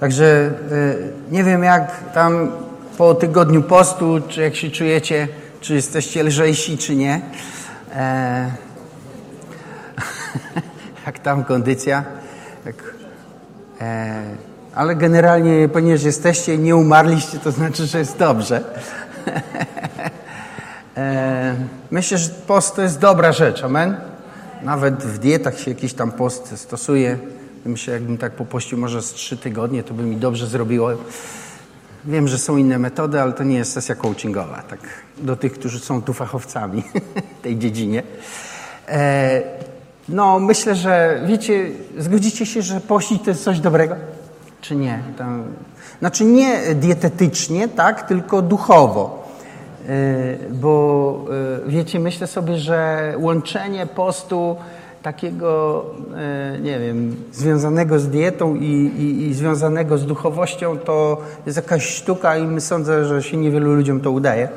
Także y, nie wiem jak tam po tygodniu postu, czy jak się czujecie, czy jesteście lżejsi, czy nie. E, jak tam kondycja. Tak. E, ale generalnie, ponieważ jesteście i nie umarliście, to znaczy, że jest dobrze. e, myślę, że post to jest dobra rzecz, amen? Nawet w dietach się jakiś tam post stosuje. Myślę, jakbym tak popościł może z trzy tygodnie, to by mi dobrze zrobiło. Wiem, że są inne metody, ale to nie jest sesja coachingowa, tak do tych, którzy są tu fachowcami tej dziedzinie. E, no, myślę, że wiecie, zgodzicie się, że pościć to jest coś dobrego? Czy nie? Tam, znaczy nie dietetycznie, tak, tylko duchowo. E, bo e, wiecie, myślę sobie, że łączenie postu takiego, e, nie wiem, związanego z dietą i, i, i, związanego z duchowością, to jest jakaś sztuka i sądzę, że się niewielu ludziom to udaje.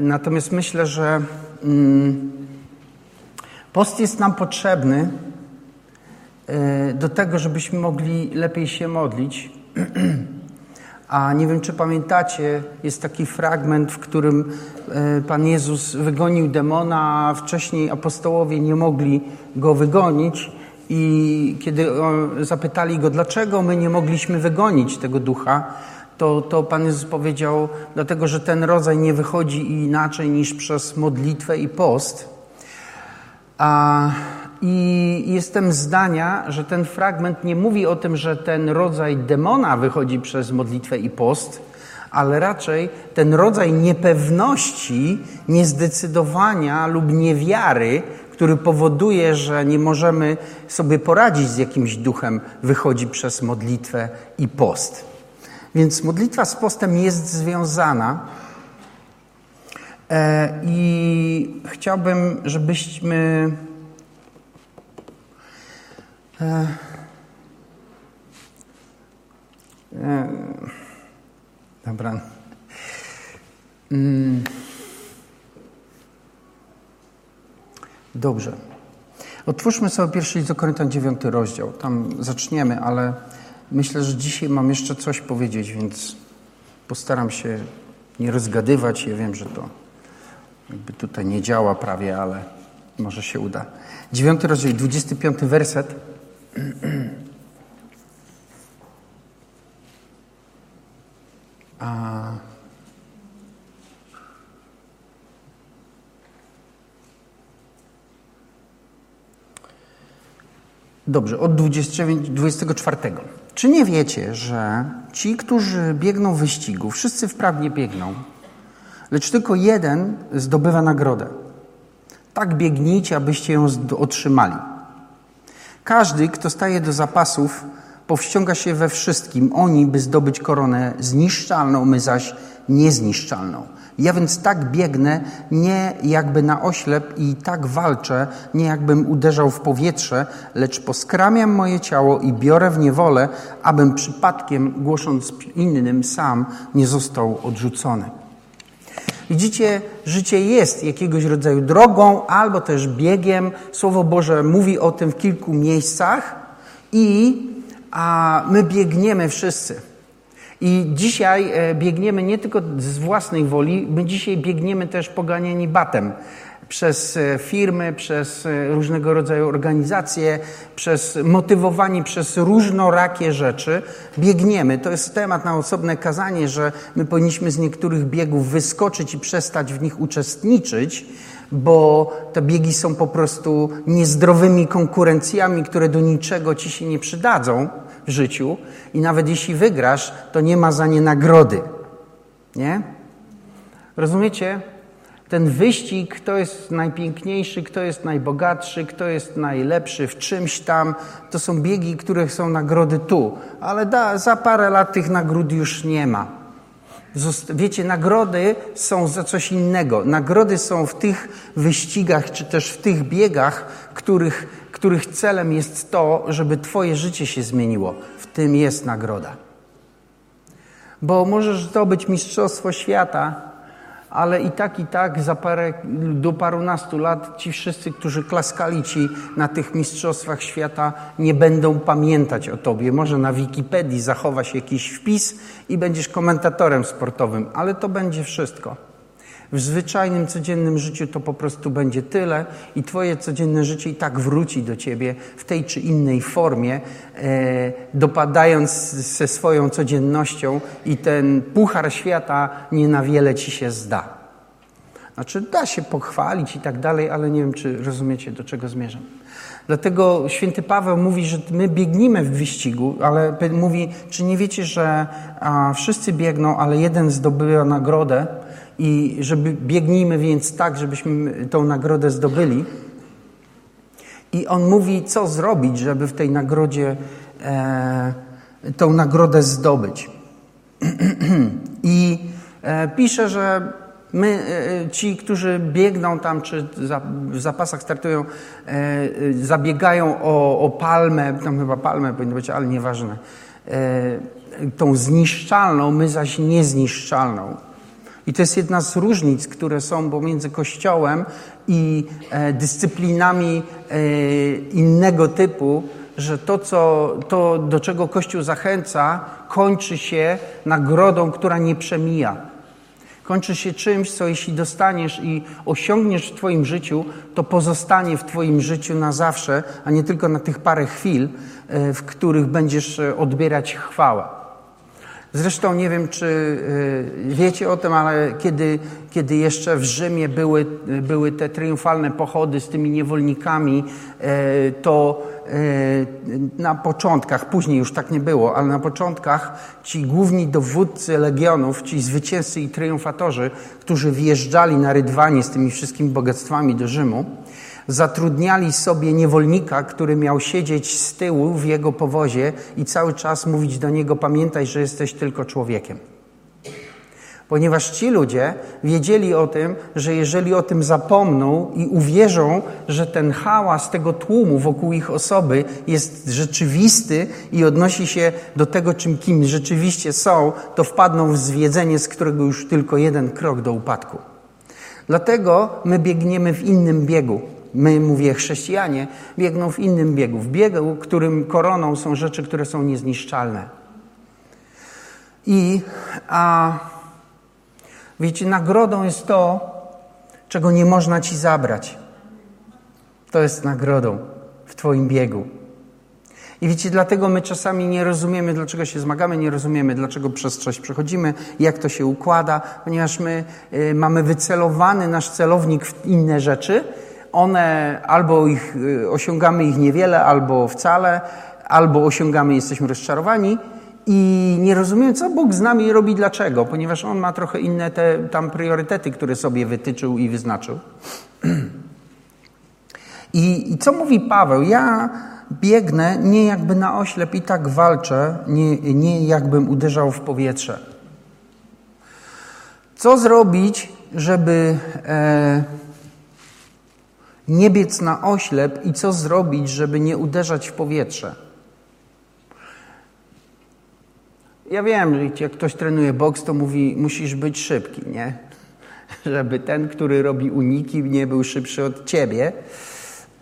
Natomiast myślę, że mm, post jest nam potrzebny e, do tego, żebyśmy mogli lepiej się modlić. A nie wiem, czy pamiętacie, jest taki fragment, w którym e, Pan Jezus wygonił demona, a wcześniej apostołowie nie mogli go wygonić. I kiedy zapytali go, dlaczego my nie mogliśmy wygonić tego ducha, to, to Pan Jezus powiedział, dlatego że ten rodzaj nie wychodzi inaczej niż przez modlitwę i post. A i jestem zdania, że ten fragment nie mówi o tym, że ten rodzaj demona wychodzi przez modlitwę i post, ale raczej ten rodzaj niepewności, niezdecydowania lub niewiary, który powoduje, że nie możemy sobie poradzić z jakimś duchem, wychodzi przez modlitwę i post. Więc modlitwa z postem jest związana. E, I chciałbym, żebyśmy E, e, dobra. Mm. Dobrze. Otwórzmy sobie pierwszy list do Koryntian 9 rozdział. Tam zaczniemy, ale myślę, że dzisiaj mam jeszcze coś powiedzieć, więc postaram się nie rozgadywać. Ja wiem, że to jakby tutaj nie działa prawie, ale może się uda. 9 rozdział, 25 werset. A Dobrze, od 29, 24. Czy nie wiecie, że ci, którzy biegną wyścigu, wszyscy wprawnie biegną, lecz tylko jeden zdobywa nagrodę? Tak biegnijcie, abyście ją otrzymali. Każdy, kto staje do zapasów, powściąga się we wszystkim. Oni, by zdobyć koronę zniszczalną, my zaś niezniszczalną. Ja więc tak biegnę, nie jakby na oślep i tak walczę, nie jakbym uderzał w powietrze, lecz poskramiam moje ciało i biorę w niewolę, abym przypadkiem, głosząc innym sam, nie został odrzucony. Widzicie, życie jest jakiegoś rodzaju drogą albo też biegiem. Słowo Boże mówi o tym w kilku miejscach i a my biegniemy wszyscy. I dzisiaj e, biegniemy nie tylko z własnej woli, my dzisiaj biegniemy też poganiani batem przez e, firmy, przez e, różnego rodzaju organizacje, przez motywowani przez różnorakie rzeczy, biegniemy. To jest temat na osobne kazanie, że my powinniśmy z niektórych biegów wyskoczyć i przestać w nich uczestniczyć, bo te biegi są po prostu niezdrowymi konkurencjami, które do niczego ci się nie przydadzą w życiu i nawet jeśli wygrasz, to nie ma za nie nagrody. Nie? Rozumiecie? Ten wyścig, kto jest najpiękniejszy, kto jest najbogatszy, kto jest najlepszy w czymś tam, to są biegi, które są nagrody tu, ale da, za parę lat tych nagród już nie ma. Wiecie, nagrody są za coś innego. Nagrody są w tych wyścigach, czy też w tych biegach, których, których celem jest to, żeby Twoje życie się zmieniło. W tym jest nagroda. Bo możesz zdobyć Mistrzostwo Świata, ale i tak, i tak za parę, do parunastu lat ci wszyscy, którzy klaskali ci na tych mistrzostwach świata, nie będą pamiętać o tobie. Może na Wikipedii zachowa się jakiś wpis i będziesz komentatorem sportowym, ale to będzie wszystko. W zwyczajnym, codziennym życiu to po prostu będzie tyle i Twoje codzienne życie i tak wróci do Ciebie w tej czy innej formie, e, dopadając ze swoją codziennością i ten puchar świata nie na wiele Ci się zda. Znaczy, da się pochwalić i tak dalej, ale nie wiem, czy rozumiecie, do czego zmierzam. Dlatego święty Paweł mówi, że my biegnimy w wyścigu, ale mówi, czy nie wiecie, że a, wszyscy biegną, ale jeden zdobywa nagrodę, i żeby biegnijmy więc tak, żebyśmy tą nagrodę zdobyli. I on mówi, co zrobić, żeby w tej nagrodzie e, tą nagrodę zdobyć. I e, pisze, że my, e, ci, którzy biegną tam, czy za, w zapasach startują, e, zabiegają o, o palmę, tam chyba palmę powinno być, ale nieważne, e, tą zniszczalną, my zaś niezniszczalną. I to jest jedna z różnic, które są pomiędzy Kościołem i e, dyscyplinami e, innego typu, że to, co, to, do czego Kościół zachęca, kończy się nagrodą, która nie przemija. Kończy się czymś, co jeśli dostaniesz i osiągniesz w Twoim życiu, to pozostanie w Twoim życiu na zawsze, a nie tylko na tych parę chwil, e, w których będziesz odbierać chwałę. Zresztą nie wiem, czy y, wiecie o tym, ale kiedy, kiedy jeszcze w Rzymie były, były te triumfalne pochody z tymi niewolnikami, y, to y, na początkach, później już tak nie było, ale na początkach ci główni dowódcy legionów, ci zwycięzcy i triumfatorzy, którzy wjeżdżali na rydwanie z tymi wszystkimi bogactwami do Rzymu, zatrudniali sobie niewolnika, który miał siedzieć z tyłu w jego powozie i cały czas mówić do niego: Pamiętaj, że jesteś tylko człowiekiem. Ponieważ ci ludzie wiedzieli o tym, że jeżeli o tym zapomną i uwierzą, że ten hałas tego tłumu wokół ich osoby jest rzeczywisty i odnosi się do tego, czym kim rzeczywiście są, to wpadną w zwiedzenie, z którego już tylko jeden krok do upadku. Dlatego my biegniemy w innym biegu my, mówię, chrześcijanie, biegną w innym biegu. W biegu, którym koroną są rzeczy, które są niezniszczalne. I a, wiecie, nagrodą jest to, czego nie można ci zabrać. To jest nagrodą w Twoim biegu. I wiecie, dlatego my czasami nie rozumiemy, dlaczego się zmagamy, nie rozumiemy, dlaczego przez coś przechodzimy, jak to się układa, ponieważ my y, mamy wycelowany nasz celownik w inne rzeczy one albo ich, y, osiągamy ich niewiele, albo wcale, albo osiągamy, jesteśmy rozczarowani i nie rozumiemy, co Bóg z nami robi, dlaczego, ponieważ On ma trochę inne te tam priorytety, które sobie wytyczył i wyznaczył. I, I, co mówi Paweł? Ja biegnę nie jakby na oślep i tak walczę, nie, nie jakbym uderzał w powietrze. Co zrobić, żeby... E, nie biec na oślep i co zrobić, żeby nie uderzać w powietrze. Ja wiem, że jak ktoś trenuje boks, to mówi, musisz być szybki, nie? Żeby ten, który robi uniki, nie był szybszy od ciebie.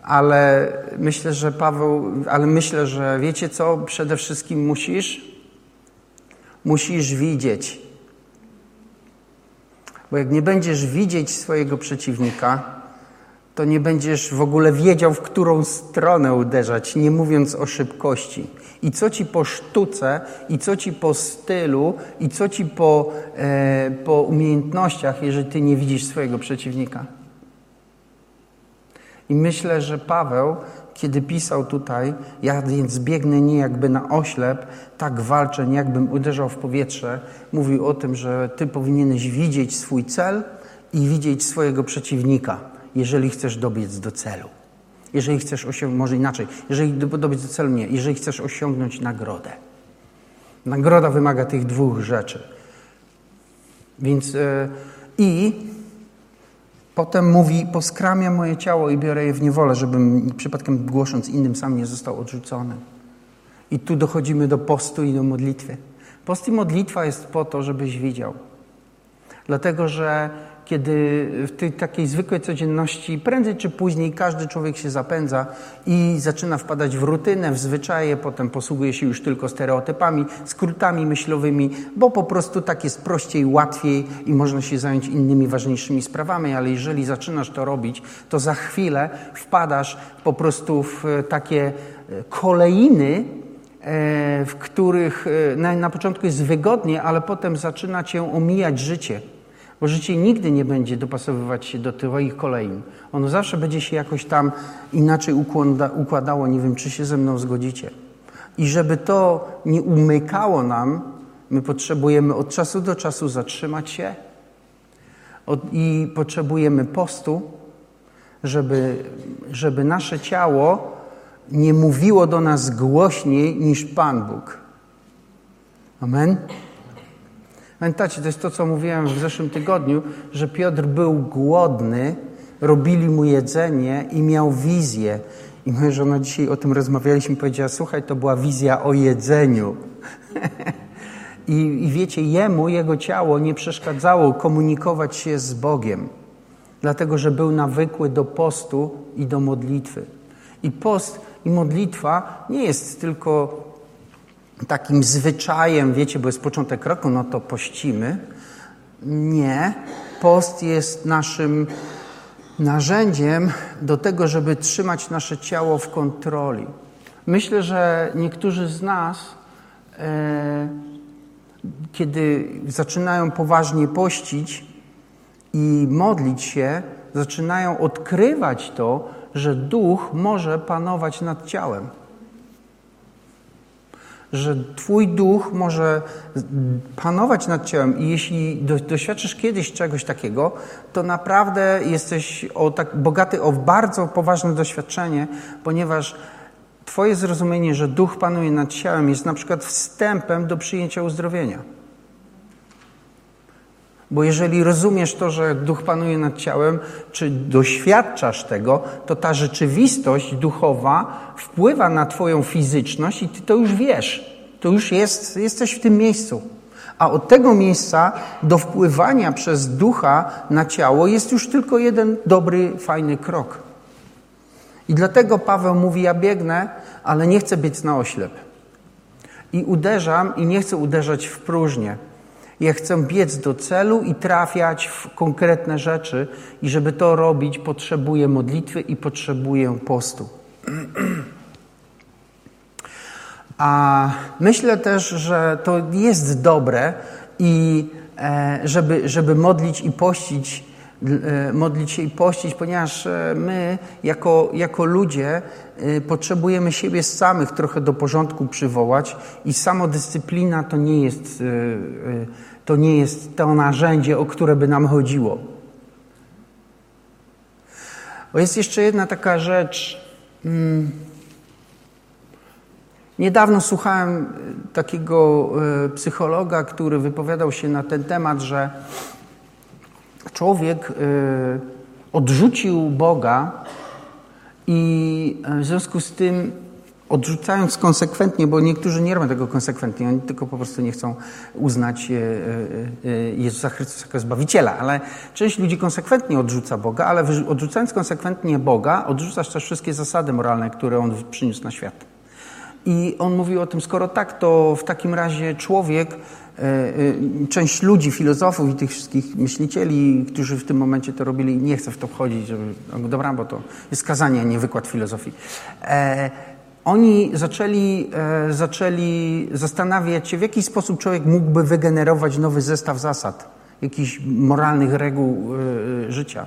Ale myślę, że Paweł, ale myślę, że wiecie co? Przede wszystkim musisz, musisz widzieć. Bo jak nie będziesz widzieć swojego przeciwnika, to nie będziesz w ogóle wiedział, w którą stronę uderzać, nie mówiąc o szybkości. I co ci po sztuce, i co ci po stylu, i co ci po, e, po umiejętnościach, jeżeli ty nie widzisz swojego przeciwnika. I myślę, że Paweł, kiedy pisał tutaj, ja więc biegnę nie jakby na oślep, tak walczę, nie jakbym uderzał w powietrze, mówił o tym, że ty powinieneś widzieć swój cel i widzieć swojego przeciwnika jeżeli chcesz dobiec do celu. Jeżeli chcesz osiągnąć, może inaczej, jeżeli dobiec do celu nie, jeżeli chcesz osiągnąć nagrodę. Nagroda wymaga tych dwóch rzeczy. Więc yy, i potem mówi, poskramiam moje ciało i biorę je w niewolę, żebym przypadkiem głosząc innym sam nie został odrzucony. I tu dochodzimy do postu i do modlitwy. Post i modlitwa jest po to, żebyś widział. Dlatego, że kiedy w tej takiej zwykłej codzienności prędzej czy później każdy człowiek się zapędza i zaczyna wpadać w rutynę, w zwyczaje, potem posługuje się już tylko stereotypami, skrótami myślowymi, bo po prostu tak jest prościej, łatwiej i można się zająć innymi ważniejszymi sprawami, ale jeżeli zaczynasz to robić, to za chwilę wpadasz po prostu w takie e, kolejny, e, w których e, na, na początku jest wygodnie, ale potem zaczyna cię omijać życie. Bo życie nigdy nie będzie dopasowywać się do Twoich kolei. Ono zawsze będzie się jakoś tam inaczej układało. Nie wiem, czy się ze mną zgodzicie. I żeby to nie umykało nam, my potrzebujemy od czasu do czasu zatrzymać się i potrzebujemy postu, żeby, żeby nasze ciało nie mówiło do nas głośniej niż Pan Bóg. Amen? Pamiętacie, to jest to, co mówiłem w zeszłym tygodniu, że Piotr był głodny, robili mu jedzenie i miał wizję. I moja żona dzisiaj o tym rozmawialiśmy, powiedziała, słuchaj, to była wizja o jedzeniu. I, I wiecie, jemu, jego ciało nie przeszkadzało komunikować się z Bogiem, dlatego że był nawykły do postu i do modlitwy. I post i modlitwa nie jest tylko takim zwyczajem, wiecie, bo jest początek roku, no to pościmy. Nie. Post jest naszym narzędziem do tego, żeby trzymać nasze ciało w kontroli. Myślę, że niektórzy z nas, e, kiedy zaczynają poważnie pościć i modlić się, zaczynają odkrywać to, że duch może panować nad ciałem że Twój duch może panować nad ciałem i jeśli doświadczysz kiedyś czegoś takiego, to naprawdę jesteś o tak bogaty o bardzo poważne doświadczenie, ponieważ Twoje zrozumienie, że duch panuje nad ciałem jest na przykład wstępem do przyjęcia uzdrowienia. Bo jeżeli rozumiesz to, że duch panuje nad ciałem, czy doświadczasz tego, to ta rzeczywistość duchowa wpływa na Twoją fizyczność i Ty to już wiesz. To już jest, jesteś w tym miejscu. A od tego miejsca do wpływania przez ducha na ciało jest już tylko jeden dobry, fajny krok. I dlatego Paweł mówi: Ja biegnę, ale nie chcę być na oślep. I uderzam, i nie chcę uderzać w próżnię. Ja chcę biec do celu i trafiać w konkretne rzeczy, i żeby to robić, potrzebuję modlitwy i potrzebuję postu. A myślę też, że to jest dobre i e, żeby, żeby modlić i pościć, modlić się i pościć, ponieważ e, my jako, jako ludzie potrzebujemy siebie samych trochę do porządku przywołać i samodyscyplina to nie jest to nie jest to narzędzie, o które by nam chodziło. Bo jest jeszcze jedna taka rzecz. Hmm. Niedawno słuchałem e, takiego e, psychologa, który wypowiadał się na ten temat, że człowiek e, odrzucił Boga i w związku z tym odrzucając konsekwentnie, bo niektórzy nie robią tego konsekwentnie, oni tylko po prostu nie chcą uznać Jezusa Chrystusa jako Zbawiciela, ale część ludzi konsekwentnie odrzuca Boga, ale odrzucając konsekwentnie Boga, odrzucasz też wszystkie zasady moralne, które On przyniósł na świat. I on mówił o tym, skoro tak, to w takim razie człowiek, e, e, część ludzi, filozofów i tych wszystkich myślicieli, którzy w tym momencie to robili, nie chcę w to wchodzić, żeby, no dobra, bo to jest kazanie, a nie wykład filozofii. E, oni zaczęli, zaczęli zastanawiać się, w jaki sposób człowiek mógłby wygenerować nowy zestaw zasad, jakichś moralnych reguł życia.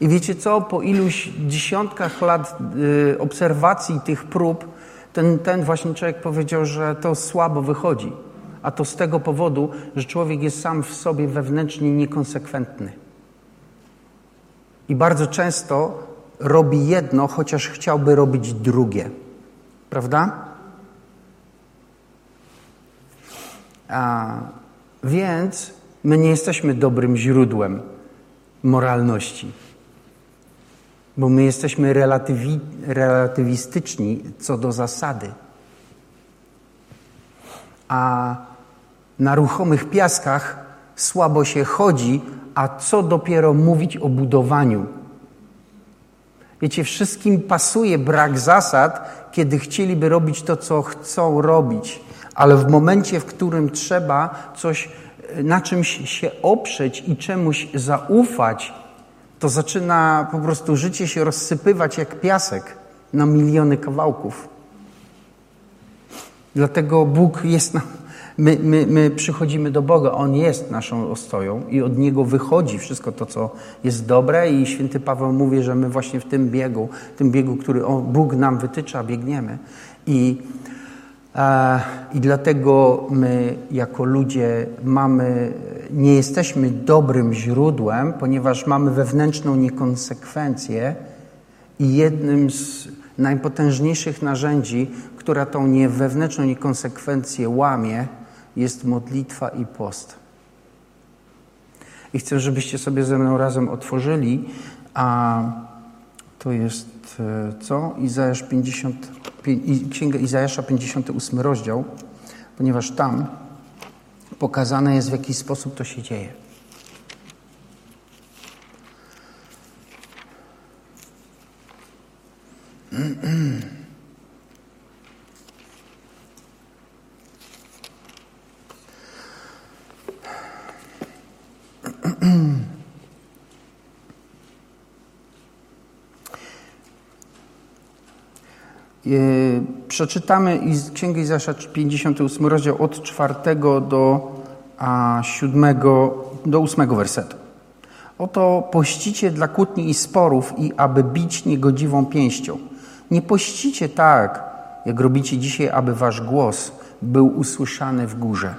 I wiecie co? Po iluś dziesiątkach lat obserwacji tych prób, ten, ten właśnie człowiek powiedział, że to słabo wychodzi. A to z tego powodu, że człowiek jest sam w sobie wewnętrznie niekonsekwentny. I bardzo często robi jedno, chociaż chciałby robić drugie. Prawda? A, więc my nie jesteśmy dobrym źródłem moralności bo my jesteśmy relatywi, relatywistyczni co do zasady. A na ruchomych piaskach słabo się chodzi, a co dopiero mówić o budowaniu. Wiecie, wszystkim pasuje brak zasad, kiedy chcieliby robić to, co chcą robić, ale w momencie, w którym trzeba coś, na czymś się oprzeć i czemuś zaufać, to zaczyna po prostu życie się rozsypywać jak piasek na miliony kawałków. Dlatego Bóg jest nam. My, my, my przychodzimy do Boga, On jest naszą ostoją i od Niego wychodzi wszystko to, co jest dobre. I święty Paweł mówi, że my właśnie w tym biegu, tym biegu, który Bóg nam wytycza, biegniemy. I, I dlatego my, jako ludzie, mamy, nie jesteśmy dobrym źródłem, ponieważ mamy wewnętrzną niekonsekwencję. I jednym z najpotężniejszych narzędzi, która tą nie wewnętrzną niekonsekwencję łamie, jest modlitwa i post. I chcę, żebyście sobie ze mną razem otworzyli, a to jest e, co? Izajasz 50, Księga Izajasza 58 rozdział, ponieważ tam pokazane jest, w jaki sposób to się dzieje. przeczytamy Księgę Izajasza 58 rozdział od 4 do 7 do 8 wersetu. Oto pościcie dla kłótni i sporów i aby bić niegodziwą pięścią. Nie pościcie tak, jak robicie dzisiaj, aby wasz głos był usłyszany w górze.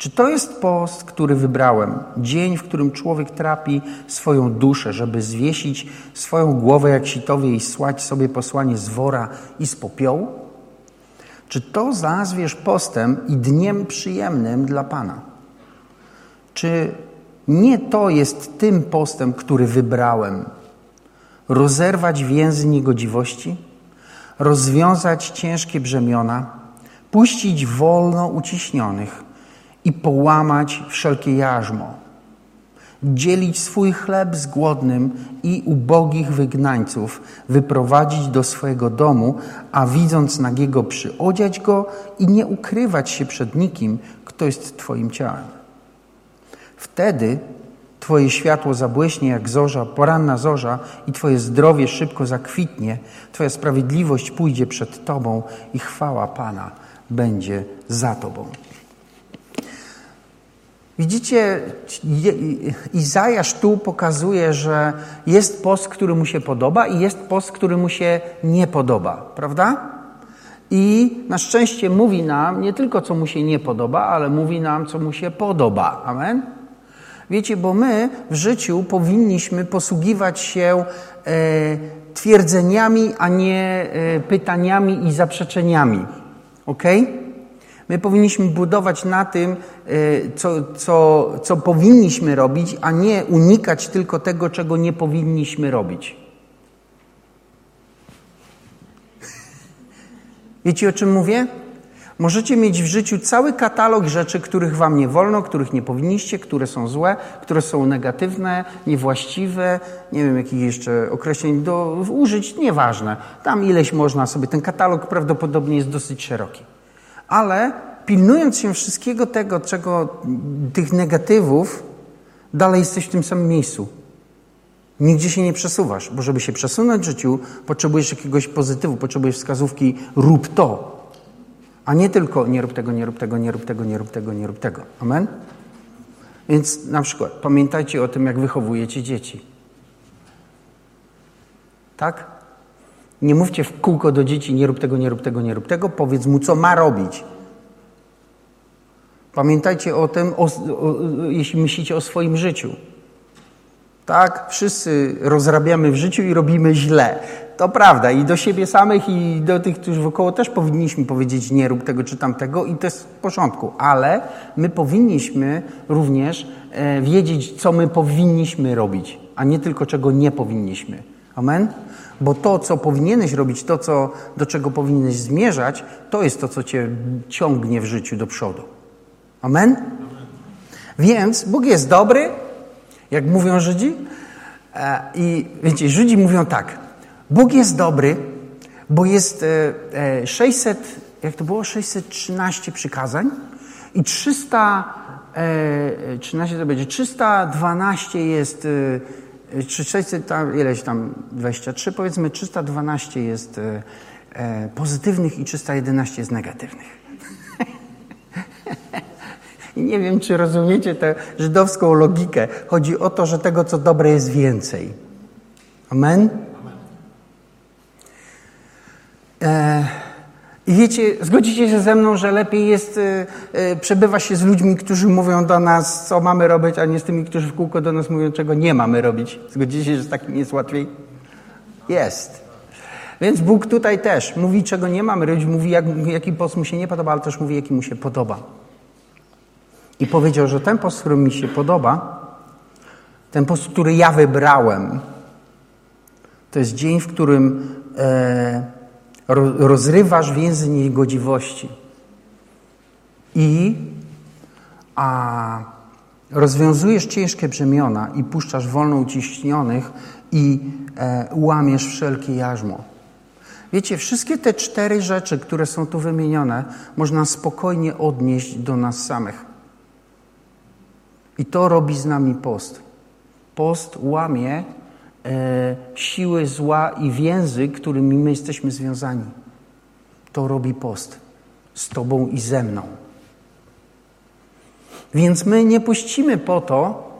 Czy to jest post, który wybrałem? Dzień, w którym człowiek trapi swoją duszę, żeby zwiesić swoją głowę jak sitowie i słać sobie posłanie z wora i z popiołu? Czy to nazwiesz postem i dniem przyjemnym dla Pana? Czy nie to jest tym postem, który wybrałem? Rozerwać więzy niegodziwości? Rozwiązać ciężkie brzemiona? Puścić wolno uciśnionych? I połamać wszelkie jarzmo, dzielić swój chleb z głodnym i ubogich wygnańców, wyprowadzić do swojego domu, a widząc nagiego przyodziać go i nie ukrywać się przed nikim, kto jest Twoim ciałem. Wtedy Twoje światło zabłyśnie jak zorza, poranna zorza i Twoje zdrowie szybko zakwitnie, Twoja sprawiedliwość pójdzie przed Tobą i chwała Pana będzie za Tobą. Widzicie, Izajasz tu pokazuje, że jest post, który mu się podoba i jest post, który mu się nie podoba, prawda? I na szczęście mówi nam nie tylko, co mu się nie podoba, ale mówi nam, co mu się podoba. Amen? Wiecie, bo my w życiu powinniśmy posługiwać się e, twierdzeniami, a nie e, pytaniami i zaprzeczeniami. Okej? Okay? My powinniśmy budować na tym, y, co, co, co powinniśmy robić, a nie unikać tylko tego, czego nie powinniśmy robić. Wiecie o czym mówię? Możecie mieć w życiu cały katalog rzeczy, których wam nie wolno, których nie powinniście, które są złe, które są negatywne, niewłaściwe, nie wiem jakich jeszcze określeń do użyć, nieważne. Tam ileś można sobie, ten katalog prawdopodobnie jest dosyć szeroki ale pilnując się wszystkiego tego, czego, tych negatywów, dalej jesteś w tym samym miejscu. Nigdzie się nie przesuwasz, bo żeby się przesunąć w życiu, potrzebujesz jakiegoś pozytywu, potrzebujesz wskazówki rób to, a nie tylko nie rób tego, nie rób tego, nie rób tego, nie rób tego, nie rób tego. Amen? Więc na przykład pamiętajcie o tym, jak wychowujecie dzieci. Tak? Nie mówcie w kółko do dzieci, nie rób tego, nie rób tego, nie rób tego. Powiedz mu, co ma robić. Pamiętajcie o tym, o, o, jeśli myślicie o swoim życiu. Tak, wszyscy rozrabiamy w życiu i robimy źle. To prawda. I do siebie samych, i do tych, którzy wokoło też powinniśmy powiedzieć nie rób tego czy tamtego i to jest w porządku. Ale my powinniśmy również e, wiedzieć, co my powinniśmy robić, a nie tylko czego nie powinniśmy. Amen? Bo to, co powinieneś robić, to, co, do czego powinieneś zmierzać, to jest to, co cię ciągnie w życiu do przodu. Amen? Więc Bóg jest dobry, jak mówią Żydzi. E, I wiecie, Żydzi mówią tak. Bóg jest dobry, bo jest 600, e, jak to było, 613 przykazań i 313 to będzie, 312 jest, czy 600, tam, ileś tam, 23, powiedzmy 312 jest pozytywnych i 311 jest negatywnych. I nie wiem, czy rozumiecie tę żydowską logikę. Chodzi o to, że tego, co dobre, jest więcej. Amen? E, I wiecie, zgodzicie się ze mną, że lepiej jest e, e, przebywa się z ludźmi, którzy mówią do nas, co mamy robić, a nie z tymi, którzy w kółko do nas mówią, czego nie mamy robić. Zgodzicie się, że z takim jest łatwiej? Jest. Więc Bóg tutaj też mówi, czego nie mamy robić, mówi, jak, jaki post mu się nie podoba, ale też mówi, jaki mu się podoba. I powiedział, że ten post, który mi się podoba, ten post, który ja wybrałem, to jest dzień, w którym e, rozrywasz więzy niegodziwości i a, rozwiązujesz ciężkie brzemiona i puszczasz wolno uciśnionych i e, łamiesz wszelkie jarzmo. Wiecie, wszystkie te cztery rzeczy, które są tu wymienione, można spokojnie odnieść do nas samych. I to robi z nami post. Post łamie siły zła i więzy, którymi my jesteśmy związani. To robi post z Tobą i ze mną. Więc my nie puścimy po to,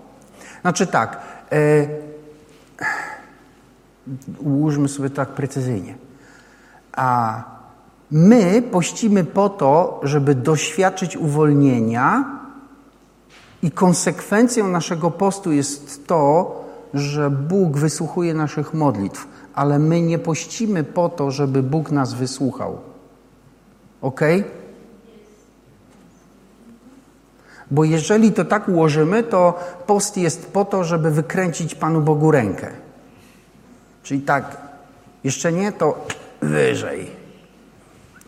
znaczy tak, e, ułóżmy sobie tak precyzyjnie. A my pościmy po to, żeby doświadczyć uwolnienia, i konsekwencją naszego postu jest to, że Bóg wysłuchuje naszych modlitw, ale my nie pościmy po to, żeby Bóg nas wysłuchał. Ok? Bo jeżeli to tak ułożymy, to post jest po to, żeby wykręcić Panu Bogu rękę. Czyli tak, jeszcze nie, to wyżej.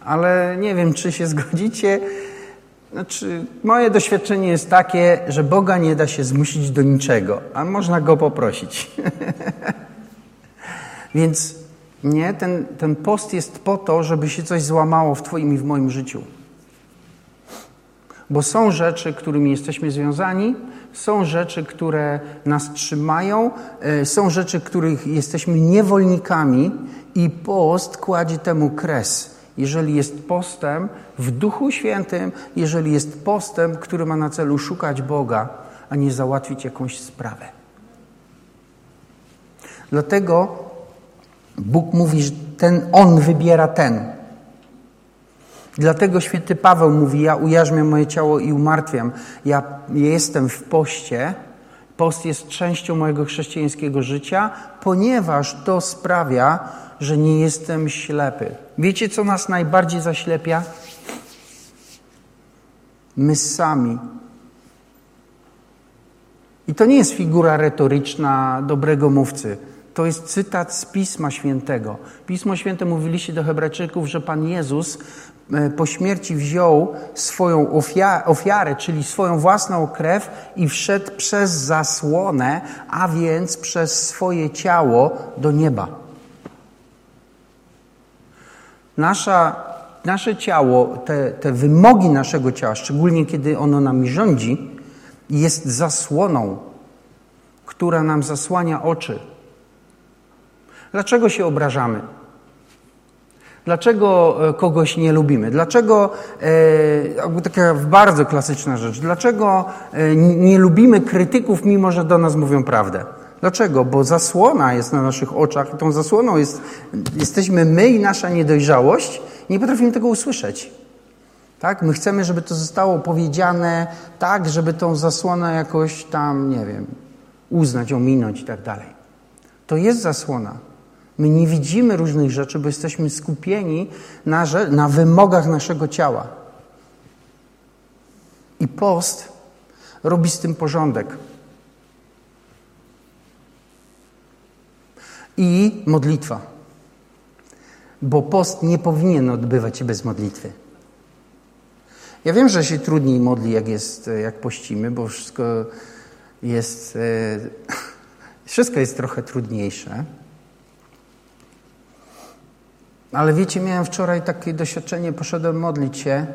Ale nie wiem, czy się zgodzicie. Znaczy, moje doświadczenie jest takie, że Boga nie da się zmusić do niczego, a można go poprosić. Więc nie, ten, ten post jest po to, żeby się coś złamało w Twoim i w moim życiu. Bo są rzeczy, którymi jesteśmy związani, są rzeczy, które nas trzymają, e, są rzeczy, których jesteśmy niewolnikami i post kładzie temu kres. Jeżeli jest postem w Duchu Świętym, jeżeli jest postem, który ma na celu szukać Boga, a nie załatwić jakąś sprawę. Dlatego Bóg mówi, że ten On wybiera ten. Dlatego święty Paweł mówi: Ja ujarzmiam moje ciało i umartwiam. Ja jestem w poście. Post jest częścią mojego chrześcijańskiego życia, ponieważ to sprawia, że nie jestem ślepy. Wiecie, co nas najbardziej zaślepia? My sami. I to nie jest figura retoryczna dobrego mówcy. To jest cytat z Pisma Świętego. Pismo Święte mówiliście do Hebrajczyków, że Pan Jezus e, po śmierci wziął swoją ofiarę, czyli swoją własną krew i wszedł przez zasłonę, a więc przez swoje ciało do nieba. Nasza, nasze ciało, te, te wymogi naszego ciała, szczególnie kiedy ono nami rządzi, jest zasłoną, która nam zasłania oczy. Dlaczego się obrażamy? Dlaczego e, kogoś nie lubimy? Dlaczego, e, taka bardzo klasyczna rzecz, dlaczego e, nie lubimy krytyków, mimo że do nas mówią prawdę? Dlaczego? Bo zasłona jest na naszych oczach i tą zasłoną jest, jesteśmy my i nasza niedojrzałość. Nie potrafimy tego usłyszeć. Tak? My chcemy, żeby to zostało powiedziane tak, żeby tą zasłonę jakoś tam, nie wiem, uznać, ominąć i tak dalej. To jest zasłona. My nie widzimy różnych rzeczy, bo jesteśmy skupieni na, na wymogach naszego ciała. I post robi z tym porządek. I modlitwa. Bo post nie powinien odbywać się bez modlitwy. Ja wiem, że się trudniej modli, jak, jest, jak pościmy, bo wszystko jest, e, wszystko jest trochę trudniejsze. Ale wiecie, miałem wczoraj takie doświadczenie, poszedłem modlić się.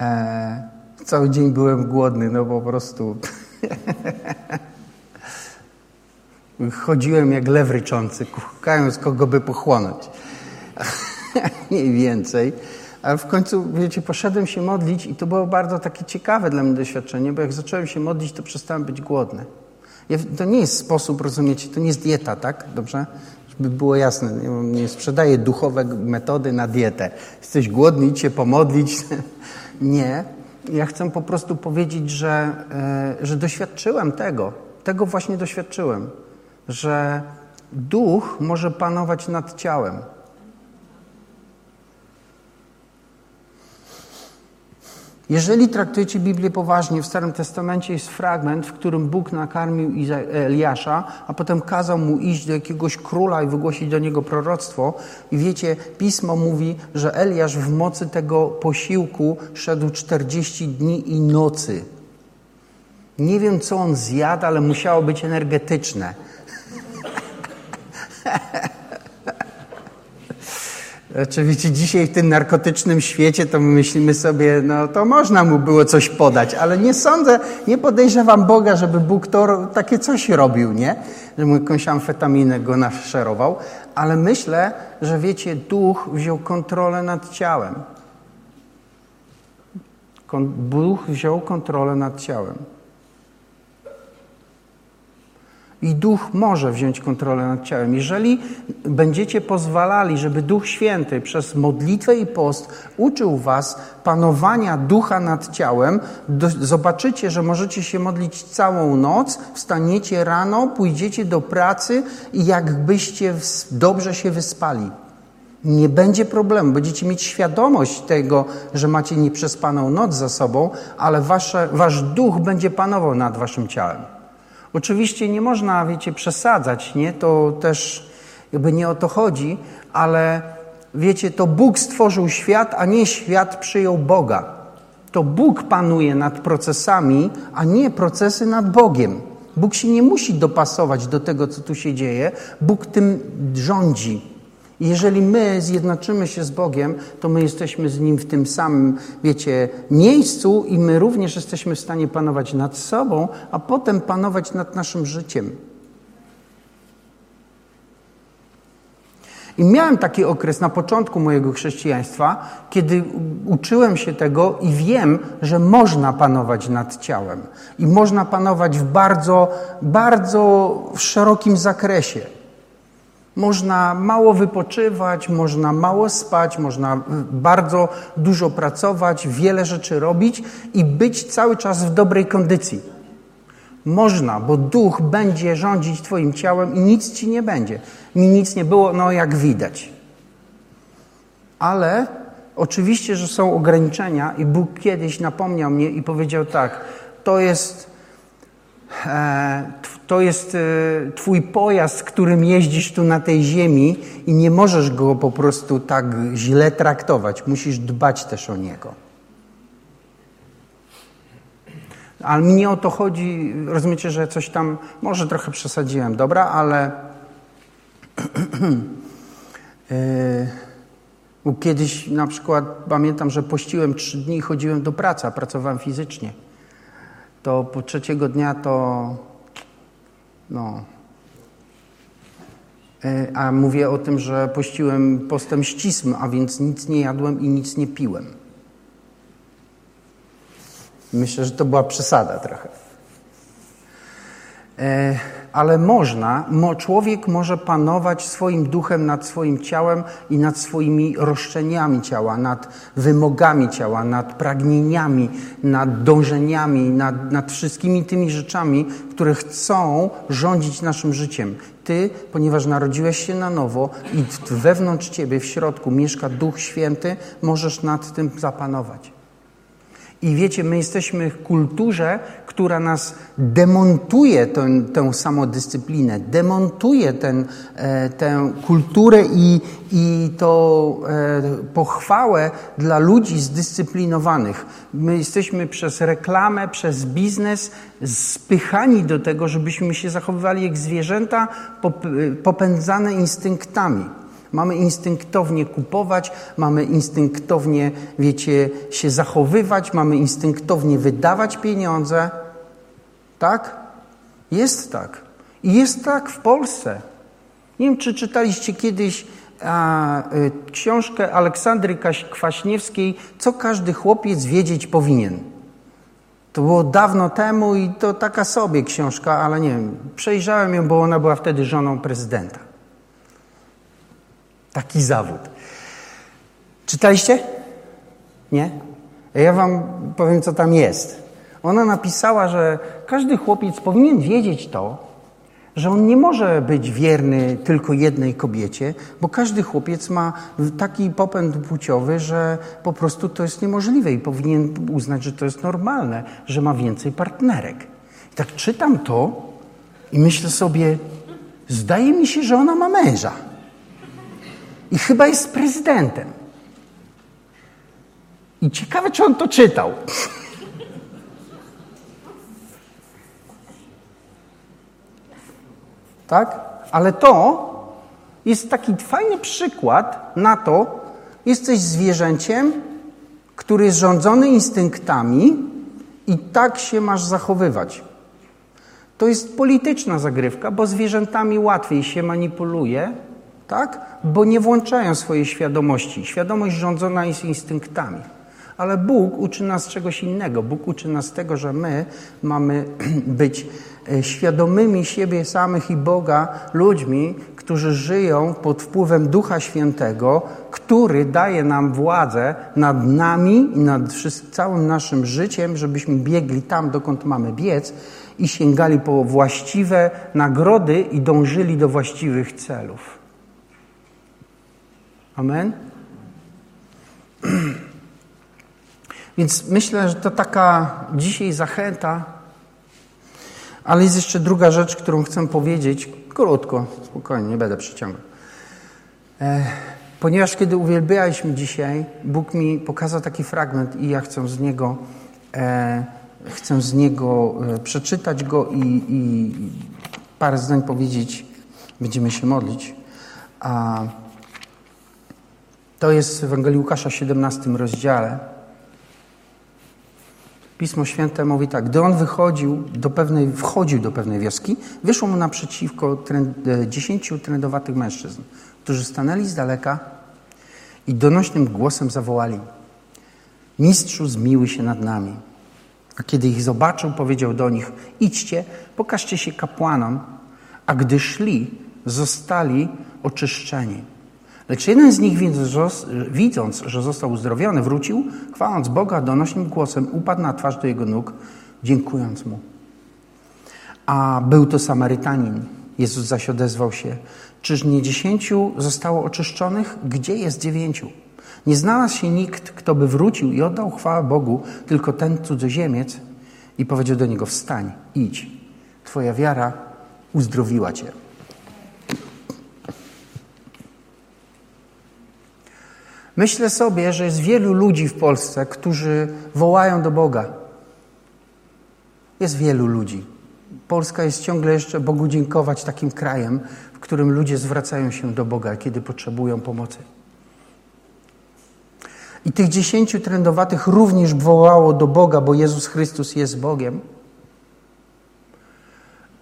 E, cały dzień byłem głodny, no po prostu. Chodziłem jak lew ryczący, szukając kogo by pochłonąć. Mniej więcej. Ale w końcu, wiecie, poszedłem się modlić i to było bardzo takie ciekawe dla mnie doświadczenie, bo jak zacząłem się modlić, to przestałem być głodny. To nie jest sposób, rozumiecie, to nie jest dieta, tak? Dobrze? Żeby było jasne, nie, sprzedaję duchowe metody na dietę. Jesteś głodny, idź się pomodlić. nie. Ja chcę po prostu powiedzieć, że, e, że doświadczyłem tego. Tego właśnie doświadczyłem. Że duch może panować nad ciałem. Jeżeli traktujecie Biblię poważnie, w Starym Testamencie jest fragment, w którym Bóg nakarmił Eliasza, a potem kazał mu iść do jakiegoś króla i wygłosić do niego proroctwo. I wiecie, Pismo mówi, że Eliasz w mocy tego posiłku szedł 40 dni i nocy. Nie wiem, co on zjadł, ale musiało być energetyczne. Oczywiście dzisiaj w tym narkotycznym świecie to my myślimy sobie, no to można mu było coś podać, ale nie sądzę, nie podejrzewam Boga, żeby Bóg to takie coś robił, nie? Że mu jakąś amfetaminę go naszerował, ale myślę, że wiecie, duch wziął kontrolę nad ciałem. Duch wziął kontrolę nad ciałem. I duch może wziąć kontrolę nad ciałem. Jeżeli będziecie pozwalali, żeby Duch Święty przez modlitwę i post uczył was panowania ducha nad ciałem, do, zobaczycie, że możecie się modlić całą noc, wstaniecie rano, pójdziecie do pracy i jakbyście dobrze się wyspali. Nie będzie problemu. Będziecie mieć świadomość tego, że macie nieprzespaną noc za sobą, ale wasze, wasz duch będzie panował nad waszym ciałem. Oczywiście nie można, wiecie, przesadzać, nie? To też jakby nie o to chodzi, ale wiecie, to Bóg stworzył świat, a nie świat przyjął Boga. To Bóg panuje nad procesami, a nie procesy nad Bogiem. Bóg się nie musi dopasować do tego, co tu się dzieje. Bóg tym rządzi. Jeżeli my zjednoczymy się z Bogiem, to my jesteśmy z Nim w tym samym, wiecie, miejscu i my również jesteśmy w stanie panować nad sobą, a potem panować nad naszym życiem. I miałem taki okres na początku mojego chrześcijaństwa, kiedy uczyłem się tego i wiem, że można panować nad ciałem. I można panować w bardzo, bardzo szerokim zakresie. Można mało wypoczywać, można mało spać, można bardzo dużo pracować, wiele rzeczy robić i być cały czas w dobrej kondycji. Można, bo duch będzie rządzić Twoim ciałem i nic ci nie będzie. Mi nic nie było, no jak widać. Ale oczywiście, że są ograniczenia i Bóg kiedyś napomniał mnie i powiedział tak, to jest E, to jest e, Twój pojazd, którym jeździsz tu na tej ziemi i nie możesz go po prostu tak źle traktować. Musisz dbać też o niego. Ale mi nie o to chodzi, rozumiecie, że coś tam, może trochę przesadziłem, dobra, ale yy, kiedyś na przykład pamiętam, że pościłem trzy dni i chodziłem do pracy, a pracowałem fizycznie to po trzeciego dnia to no. E, a mówię o tym, że pościłem postem ścisłym, a więc nic nie jadłem i nic nie piłem. Myślę, że to była przesada trochę. Ale można, człowiek może panować swoim duchem nad swoim ciałem i nad swoimi roszczeniami ciała, nad wymogami ciała, nad pragnieniami, nad dążeniami, nad, nad wszystkimi tymi rzeczami, które chcą rządzić naszym życiem. Ty, ponieważ narodziłeś się na nowo i wewnątrz ciebie, w środku mieszka Duch Święty, możesz nad tym zapanować. I wiecie, my jesteśmy w kulturze, która nas demontuje tę, samodyscyplinę, demontuje ten, e, tę kulturę i, i to e, pochwałę dla ludzi zdyscyplinowanych. My jesteśmy przez reklamę, przez biznes spychani do tego, żebyśmy się zachowywali jak zwierzęta popędzane instynktami. Mamy instynktownie kupować, mamy instynktownie, wiecie, się zachowywać, mamy instynktownie wydawać pieniądze. Tak? Jest tak. I jest tak w Polsce. Nie wiem, czy czytaliście kiedyś a, y, książkę Aleksandry Kwaśniewskiej, co każdy chłopiec wiedzieć powinien. To było dawno temu i to taka sobie książka, ale nie wiem, przejrzałem ją, bo ona była wtedy żoną prezydenta. Taki zawód. Czytaliście? Nie? Ja wam powiem, co tam jest. Ona napisała, że każdy chłopiec powinien wiedzieć to, że on nie może być wierny tylko jednej kobiecie, bo każdy chłopiec ma taki popęd płciowy, że po prostu to jest niemożliwe i powinien uznać, że to jest normalne, że ma więcej partnerek. I tak czytam to i myślę sobie, zdaje mi się, że ona ma męża. I chyba jest prezydentem. I ciekawe, czy on to czytał. Tak? Ale to jest taki fajny przykład na to, jesteś zwierzęciem, który jest rządzony instynktami i tak się masz zachowywać. To jest polityczna zagrywka, bo zwierzętami łatwiej się manipuluje, tak? Bo nie włączają swojej świadomości. Świadomość rządzona jest instynktami. Ale Bóg uczy nas czegoś innego. Bóg uczy nas tego, że my mamy być e, świadomymi siebie samych i Boga ludźmi, którzy żyją pod wpływem Ducha Świętego, który daje nam władzę nad nami i nad całym naszym życiem, żebyśmy biegli tam, dokąd mamy biec i sięgali po właściwe nagrody i dążyli do właściwych celów. Amen? Więc myślę, że to taka dzisiaj zachęta, ale jest jeszcze druga rzecz, którą chcę powiedzieć. Krótko, spokojnie, nie będę przyciągał. E, ponieważ kiedy uwielbialiśmy dzisiaj, Bóg mi pokazał taki fragment i ja chcę z niego, e, chcę z niego e, przeczytać go i, i parę zdań powiedzieć. Będziemy się modlić. A to jest w Ewangelii Łukasza 17 rozdziale. Pismo Święte mówi tak, gdy on wychodził do pewnej, wchodził do pewnej wioski, wyszło mu naprzeciwko trend, e, dziesięciu trędowatych mężczyzn, którzy stanęli z daleka i donośnym głosem zawołali Mistrzu, zmiłuj się nad nami. A kiedy ich zobaczył, powiedział do nich idźcie, pokażcie się kapłanom. A gdy szli, zostali oczyszczeni. Lecz jeden z nich, widząc, że został uzdrowiony, wrócił, chwaląc Boga donośnym głosem, upadł na twarz do jego nóg, dziękując mu. A był to Samarytanin. Jezus zaś odezwał się: Czyż nie dziesięciu zostało oczyszczonych? Gdzie jest dziewięciu? Nie znalazł się nikt, kto by wrócił i oddał chwałę Bogu, tylko ten cudzoziemiec i powiedział do niego: Wstań, idź. Twoja wiara uzdrowiła cię. Myślę sobie, że jest wielu ludzi w Polsce, którzy wołają do Boga. Jest wielu ludzi. Polska jest ciągle jeszcze Bogu dziękować takim krajem, w którym ludzie zwracają się do Boga, kiedy potrzebują pomocy. I tych dziesięciu trędowatych również wołało do Boga, bo Jezus Chrystus jest Bogiem.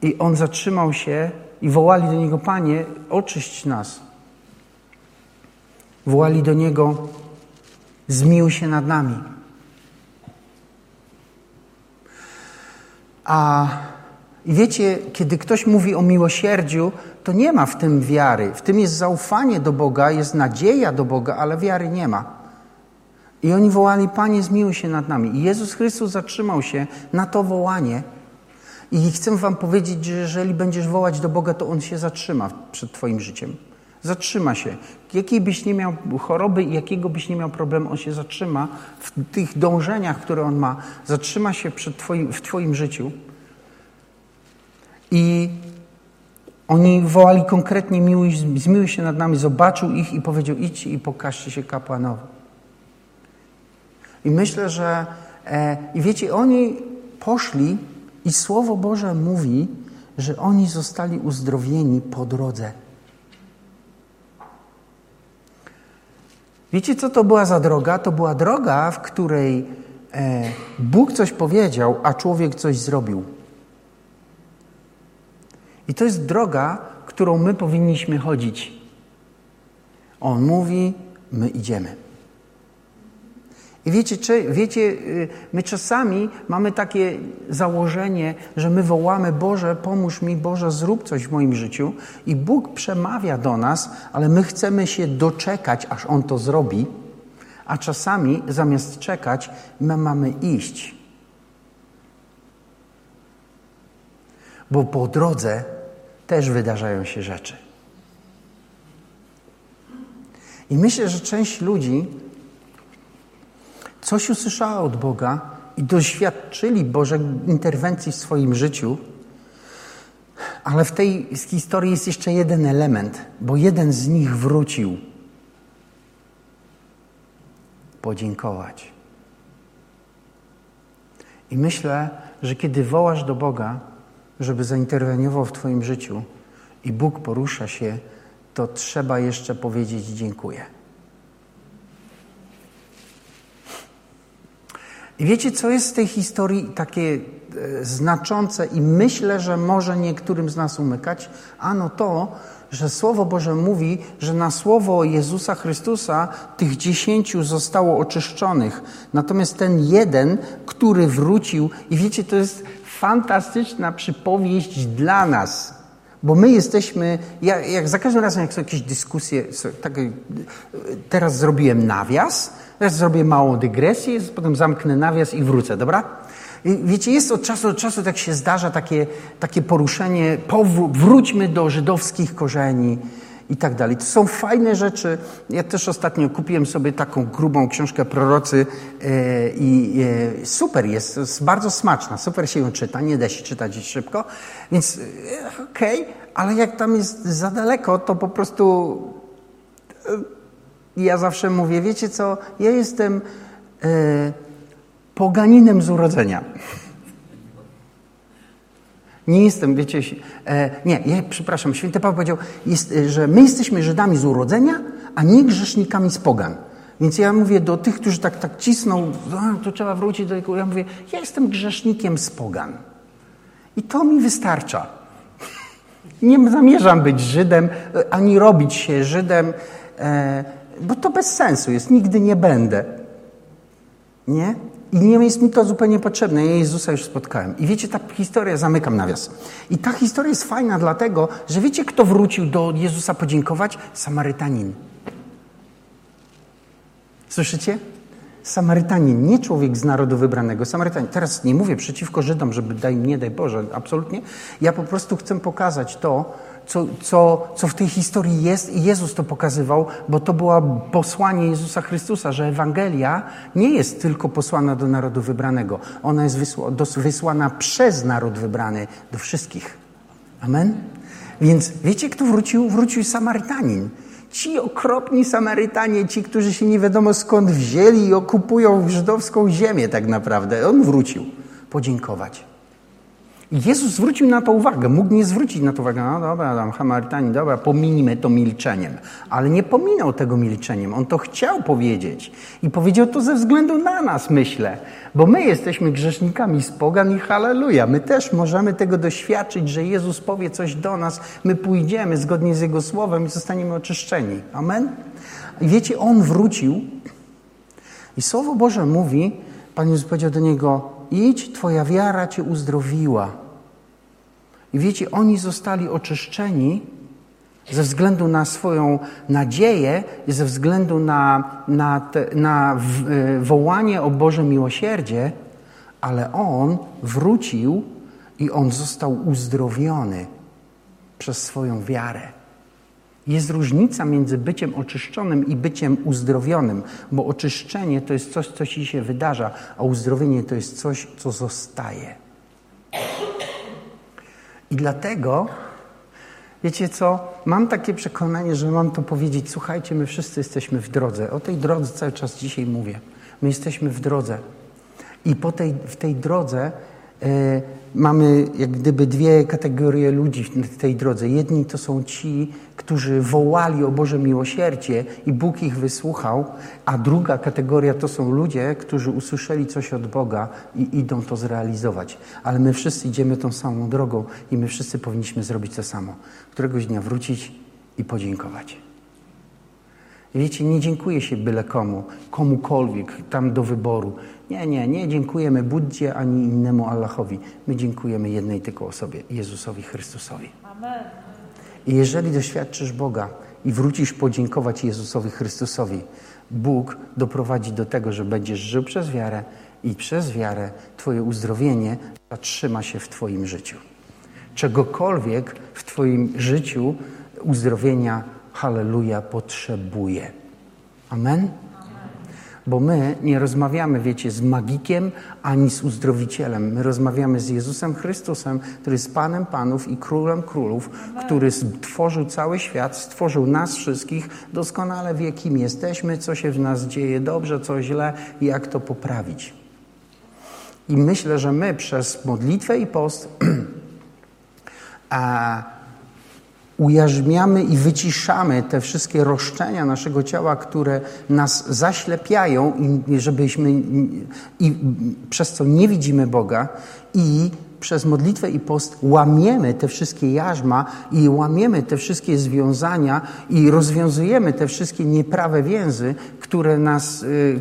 I on zatrzymał się i wołali do niego: Panie, oczyść nas. Wołali do Niego, zmił się nad nami. A i wiecie, kiedy ktoś mówi o miłosierdziu, to nie ma w tym wiary. W tym jest zaufanie do Boga, jest nadzieja do Boga, ale wiary nie ma. I oni wołali, Panie, zmiłuj się nad nami. I Jezus Chrystus zatrzymał się na to wołanie. I chcę Wam powiedzieć, że jeżeli będziesz wołać do Boga, to On się zatrzyma przed Twoim życiem. Zatrzyma się. Jakiej byś nie miał choroby jakiego byś nie miał problemu, on się zatrzyma w tych dążeniach, które on ma. Zatrzyma się przed twoim, w Twoim życiu. I oni wołali konkretnie, miłuj, zmiłuj się nad nami, zobaczył ich i powiedział, idźcie i pokażcie się kapłanowi. I myślę, że e, i wiecie, oni poszli i Słowo Boże mówi, że oni zostali uzdrowieni po drodze. Wiecie, co to była za droga? To była droga, w której e, Bóg coś powiedział, a człowiek coś zrobił. I to jest droga, którą my powinniśmy chodzić. On mówi, my idziemy. I wiecie, czy, wiecie, y, my czasami mamy takie założenie, że my wołamy Boże, pomóż mi, Boże, zrób coś w moim życiu. I Bóg przemawia do nas, ale my chcemy się doczekać, aż On to zrobi. A czasami zamiast czekać, my mamy iść. Bo po drodze też wydarzają się rzeczy. I myślę, że część ludzi coś usłyszała od Boga i doświadczyli Bożej interwencji w swoim życiu, ale w tej historii jest jeszcze jeden element, bo jeden z nich wrócił podziękować. I myślę, że kiedy wołasz do Boga, żeby zainterweniował w Twoim życiu i Bóg porusza się, to trzeba jeszcze powiedzieć dziękuję. I wiecie, co jest w tej historii takie e, znaczące i myślę, że może niektórym z nas umykać? Ano to, że Słowo Boże mówi, że na słowo Jezusa Chrystusa tych dziesięciu zostało oczyszczonych. Natomiast ten jeden, który wrócił, i wiecie, to jest fantastyczna przypowieść dla nas. Bo my jesteśmy, ja, jak za każdym razem, jak są jakieś dyskusje, tak, teraz zrobiłem nawias, teraz zrobię małą dygresję, potem zamknę nawias i wrócę, dobra? I wiecie, jest od czasu do czasu, tak się zdarza takie, takie poruszenie, wróćmy do żydowskich korzeni, i tak dalej. To są fajne rzeczy. Ja też ostatnio kupiłem sobie taką grubą książkę prorocy e, i e, super jest, jest bardzo smaczna, super się ją czyta, nie da się czytać szybko, więc e, okej, okay, ale jak tam jest za daleko, to po prostu ja zawsze mówię, wiecie co, ja jestem poganinem z urodzenia. Nie jestem, wiecie, e, nie, ja, przepraszam, święty Paweł powiedział, jest, e, że my jesteśmy Żydami z urodzenia, a nie grzesznikami z pogan. Więc ja mówię do tych, którzy tak, tak cisną, to trzeba wrócić do tego, ja mówię, ja jestem grzesznikiem z pogan. I to mi wystarcza. Nie zamierzam być Żydem, e, ani robić się Żydem, e, bo to bez sensu jest, nigdy nie będę. Nie? I nie jest mi to zupełnie potrzebne. Ja Jezusa już spotkałem. I wiecie, ta historia, zamykam nawias. I ta historia jest fajna dlatego, że wiecie, kto wrócił do Jezusa podziękować? Samarytanin. Słyszycie? Samarytanin, nie człowiek z narodu wybranego. Samarytanin. Teraz nie mówię przeciwko Żydom, żeby daj, nie daj Boże, absolutnie. Ja po prostu chcę pokazać to, co, co, co w tej historii jest i Jezus to pokazywał, bo to było posłanie Jezusa Chrystusa, że Ewangelia nie jest tylko posłana do narodu wybranego. Ona jest wysła, wysłana przez naród wybrany do wszystkich. Amen? Więc wiecie, kto wrócił? Wrócił Samarytanin. Ci okropni Samarytanie, ci, którzy się nie wiadomo skąd wzięli i okupują żydowską ziemię tak naprawdę. On wrócił podziękować. Jezus zwrócił na to uwagę, mógł nie zwrócić na to uwagę, no dobra, tam Samarytani, dobra, pominimy to milczeniem. Ale nie pominął tego milczeniem, on to chciał powiedzieć. I powiedział to ze względu na nas, myślę. Bo my jesteśmy grzesznikami z pogan i halleluja. My też możemy tego doświadczyć, że Jezus powie coś do nas, my pójdziemy zgodnie z Jego słowem i zostaniemy oczyszczeni. Amen? I wiecie, On wrócił i Słowo Boże mówi, Pan Jezus powiedział do Niego, idź, Twoja wiara Cię uzdrowiła. I wiecie, oni zostali oczyszczeni ze względu na swoją nadzieję ze względu na, na, te, na e, wołanie o Boże miłosierdzie, ale on wrócił i on został uzdrowiony przez swoją wiarę. Jest różnica między byciem oczyszczonym i byciem uzdrowionym, bo oczyszczenie to jest coś, co ci się wydarza, a uzdrowienie to jest coś, co zostaje. I dlatego, wiecie co, mam takie przekonanie, że mam to powiedzieć. Słuchajcie, my wszyscy jesteśmy w drodze. O tej drodze cały czas dzisiaj mówię. My jesteśmy w drodze. I po tej, w tej drodze mamy jak gdyby dwie kategorie ludzi na tej drodze. Jedni to są ci, którzy wołali o Boże miłosierdzie i Bóg ich wysłuchał, a druga kategoria to są ludzie, którzy usłyszeli coś od Boga i idą to zrealizować. Ale my wszyscy idziemy tą samą drogą i my wszyscy powinniśmy zrobić to samo. Któregoś dnia wrócić i podziękować. Wiecie, nie dziękuję się byle komu, komukolwiek tam do wyboru. Nie, nie, nie dziękujemy Buddzie ani innemu Allahowi. My dziękujemy jednej tylko osobie, Jezusowi Chrystusowi. Amen. I jeżeli doświadczysz Boga i wrócisz podziękować Jezusowi Chrystusowi, Bóg doprowadzi do tego, że będziesz żył przez wiarę i przez wiarę Twoje uzdrowienie zatrzyma się w Twoim życiu. Czegokolwiek w Twoim życiu uzdrowienia, halleluja, potrzebuje. Amen? Bo my nie rozmawiamy, wiecie, z magikiem ani z uzdrowicielem. My rozmawiamy z Jezusem Chrystusem, który jest Panem Panów i Królem Królów, który stworzył cały świat, stworzył nas wszystkich, doskonale wie, kim jesteśmy, co się w nas dzieje dobrze, co źle i jak to poprawić. I myślę, że my przez modlitwę i post a ujarzmiamy i wyciszamy te wszystkie roszczenia naszego ciała, które nas zaślepiają, żebyśmy, i przez co nie widzimy Boga i przez modlitwę i post łamiemy te wszystkie jarzma i łamiemy te wszystkie związania i rozwiązujemy te wszystkie nieprawe więzy, które, nas, y,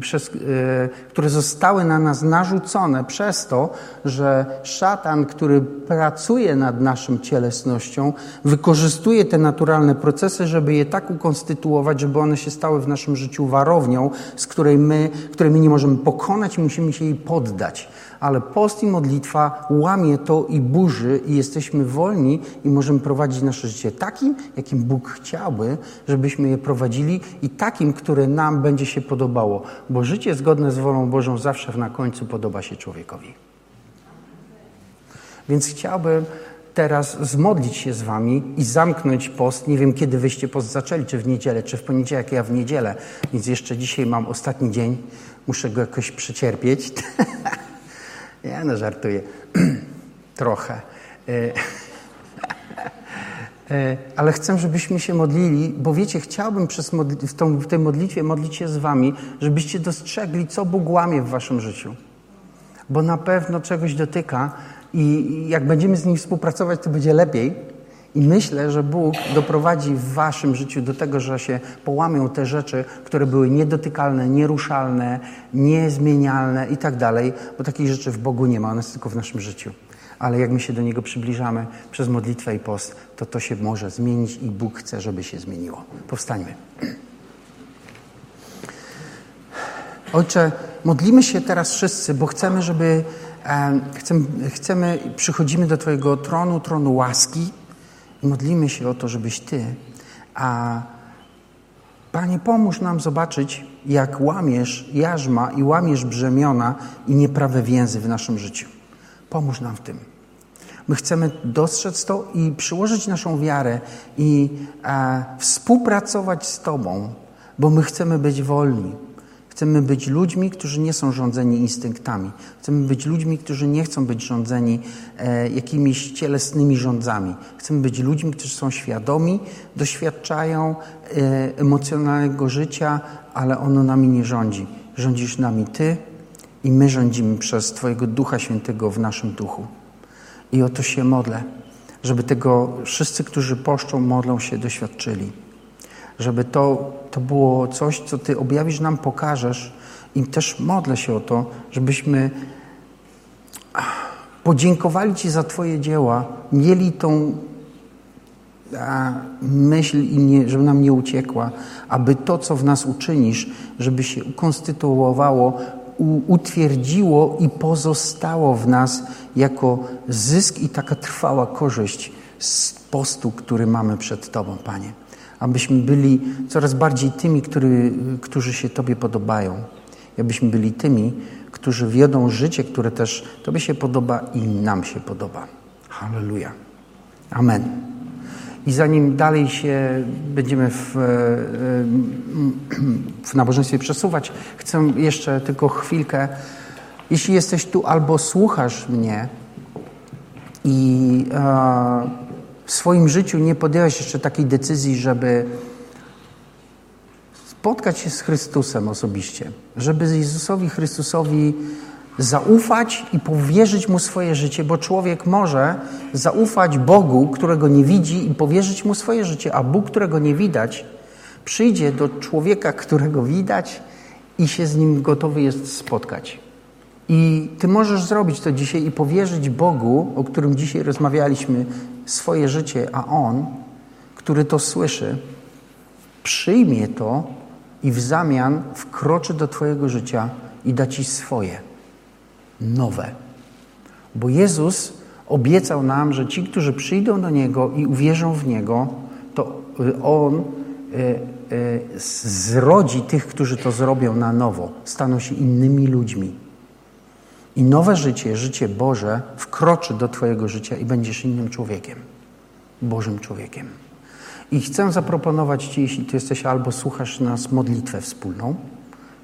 przez, y, które zostały na nas narzucone przez to, że szatan, który pracuje nad naszą cielesnością, wykorzystuje te naturalne procesy, żeby je tak ukonstytuować, żeby one się stały w naszym życiu warownią, z której my, której my nie możemy pokonać, musimy się jej poddać ale post i modlitwa łamie to i burzy i jesteśmy wolni i możemy prowadzić nasze życie takim, jakim Bóg chciałby, żebyśmy je prowadzili i takim, które nam będzie się podobało, bo życie zgodne z wolą Bożą zawsze na końcu podoba się człowiekowi. Więc chciałbym teraz zmodlić się z wami i zamknąć post. Nie wiem, kiedy wyście post zaczęli, czy w niedzielę, czy w poniedziałek, ja w niedzielę, więc jeszcze dzisiaj mam ostatni dzień. Muszę go jakoś przecierpieć. Ja no żartuję. Trochę. E, e, ale chcę, żebyśmy się modlili, bo wiecie, chciałbym przez w, tą, w tej modlitwie modlić się z wami, żebyście dostrzegli, co Bóg łamie w waszym życiu. Bo na pewno czegoś dotyka i jak będziemy z nim współpracować, to będzie lepiej, i myślę, że Bóg doprowadzi w waszym życiu do tego, że się połamią te rzeczy, które były niedotykalne, nieruszalne, niezmienialne i tak dalej, bo takich rzeczy w Bogu nie ma, one są tylko w naszym życiu. Ale jak my się do Niego przybliżamy przez modlitwę i post, to to się może zmienić i Bóg chce, żeby się zmieniło. Powstańmy. Ojcze, modlimy się teraz wszyscy, bo chcemy, żeby chcemy, przychodzimy do Twojego tronu, tronu łaski, modlimy się o to, żebyś Ty, a Panie, pomóż nam zobaczyć, jak łamiesz jarzma i łamiesz brzemiona i nieprawe więzy w naszym życiu. Pomóż nam w tym. My chcemy dostrzec to i przyłożyć naszą wiarę i e, współpracować z Tobą, bo my chcemy być wolni. Chcemy być ludźmi, którzy nie są rządzeni instynktami. Chcemy być ludźmi, którzy nie chcą być rządzeni e, jakimiś cielesnymi rządzami. Chcemy być ludźmi, którzy są świadomi, doświadczają e, emocjonalnego życia, ale ono nami nie rządzi. Rządzisz nami Ty i my rządzimy przez Twojego Ducha Świętego w naszym duchu. I o to się modlę, żeby tego wszyscy, którzy poszczą, modlą się, doświadczyli żeby to, to było coś, co Ty objawisz nam, pokażesz i też modlę się o to, żebyśmy podziękowali Ci za Twoje dzieła, mieli tą myśl i nie, żeby nam nie uciekła, aby to, co w nas uczynisz, żeby się ukonstytuowało, utwierdziło i pozostało w nas jako zysk i taka trwała korzyść z postu, który mamy przed Tobą, Panie. Abyśmy byli coraz bardziej tymi, który, którzy się Tobie podobają. Abyśmy byli tymi, którzy wiodą życie, które też Tobie się podoba i nam się podoba. Halleluja. Amen. I zanim dalej się będziemy w, w nabożeństwie przesuwać, chcę jeszcze tylko chwilkę. Jeśli jesteś tu albo słuchasz mnie i e, w swoim życiu nie podjęłeś jeszcze takiej decyzji, żeby spotkać się z Chrystusem osobiście, żeby Jezusowi Chrystusowi zaufać i powierzyć Mu swoje życie, bo człowiek może zaufać Bogu, którego nie widzi i powierzyć Mu swoje życie, a Bóg, którego nie widać, przyjdzie do człowieka, którego widać i się z nim gotowy jest spotkać. I Ty możesz zrobić to dzisiaj i powierzyć Bogu, o którym dzisiaj rozmawialiśmy, swoje życie, a On, który to słyszy, przyjmie to i w zamian wkroczy do Twojego życia i da Ci swoje, nowe. Bo Jezus obiecał nam, że ci, którzy przyjdą do Niego i uwierzą w Niego, to On y, y, zrodzi tych, którzy to zrobią na nowo, staną się innymi ludźmi. I nowe życie, życie Boże, wkroczy do Twojego życia i będziesz innym człowiekiem, Bożym człowiekiem. I chcę zaproponować Ci, jeśli Ty jesteś albo słuchasz nas, modlitwę wspólną,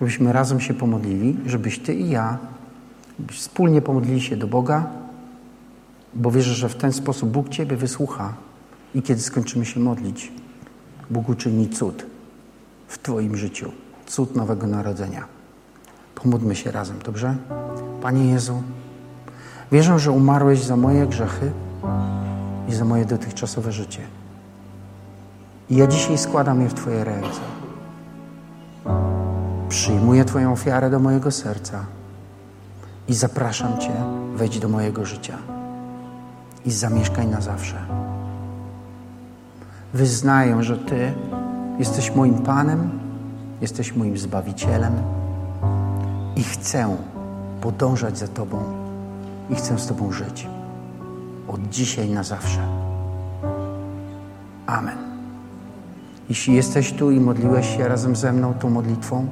żebyśmy razem się pomodlili, żebyś Ty i ja wspólnie pomodlili się do Boga, bo wierzę, że w ten sposób Bóg Ciebie wysłucha i kiedy skończymy się modlić, Bóg uczyni cud w Twoim życiu, cud Nowego Narodzenia. Pomódlmy się razem, dobrze? Panie Jezu, wierzę, że umarłeś za moje grzechy i za moje dotychczasowe życie. I ja dzisiaj składam je w Twoje ręce. Przyjmuję Twoją ofiarę do mojego serca i zapraszam Cię, wejdź do mojego życia i zamieszkaj na zawsze. Wyznaję, że Ty jesteś moim Panem, jesteś moim Zbawicielem i chcę podążać za Tobą i chcę z Tobą żyć. Od dzisiaj na zawsze. Amen. Jeśli jesteś tu i modliłeś się razem ze mną tą modlitwą,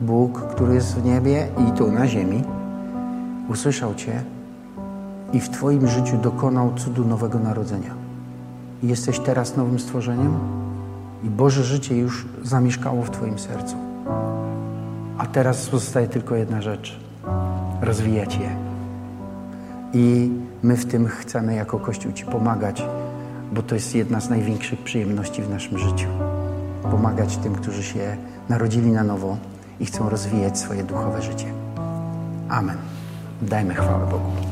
Bóg, który jest w niebie i tu na ziemi, usłyszał Cię i w Twoim życiu dokonał cudu nowego narodzenia. I jesteś teraz nowym stworzeniem i Boże życie już zamieszkało w Twoim sercu. A teraz pozostaje tylko jedna rzecz rozwijać je. I my w tym chcemy jako Kościół Ci pomagać, bo to jest jedna z największych przyjemności w naszym życiu. Pomagać tym, którzy się narodzili na nowo i chcą rozwijać swoje duchowe życie. Amen. Dajmy chwałę Bogu.